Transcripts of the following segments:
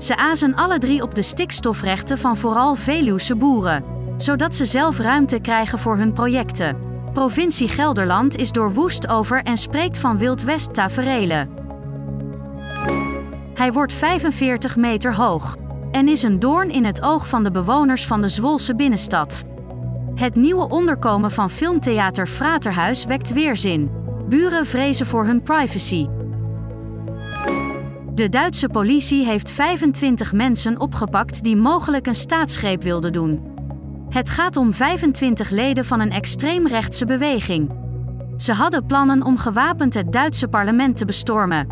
Ze azen alle drie op de stikstofrechten van vooral Veluwse boeren, zodat ze zelf ruimte krijgen voor hun projecten. Provincie Gelderland is door woest over en spreekt van Wild. Hij wordt 45 meter hoog en is een doorn in het oog van de bewoners van de Zwolse binnenstad. Het nieuwe onderkomen van filmtheater Fraterhuis wekt weerzin. Buren vrezen voor hun privacy. De Duitse politie heeft 25 mensen opgepakt die mogelijk een staatsgreep wilden doen. Het gaat om 25 leden van een extreemrechtse beweging. Ze hadden plannen om gewapend het Duitse parlement te bestormen.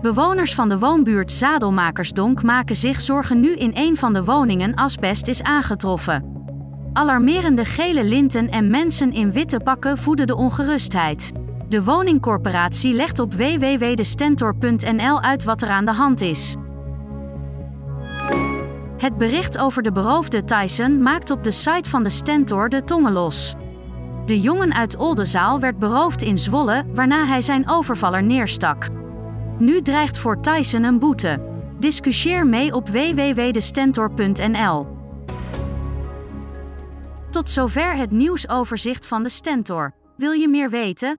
Bewoners van de woonbuurt Zadelmakersdonk maken zich zorgen nu in een van de woningen asbest is aangetroffen. Alarmerende gele linten en mensen in witte pakken voeden de ongerustheid. De woningcorporatie legt op www.destentor.nl uit wat er aan de hand is. Het bericht over de beroofde Tyson maakt op de site van de Stentor de tongen los. De jongen uit Oldenzaal werd beroofd in Zwolle, waarna hij zijn overvaller neerstak. Nu dreigt voor Tyson een boete. Discussieer mee op www.destentor.nl. Tot zover het nieuwsoverzicht van de Stentor. Wil je meer weten?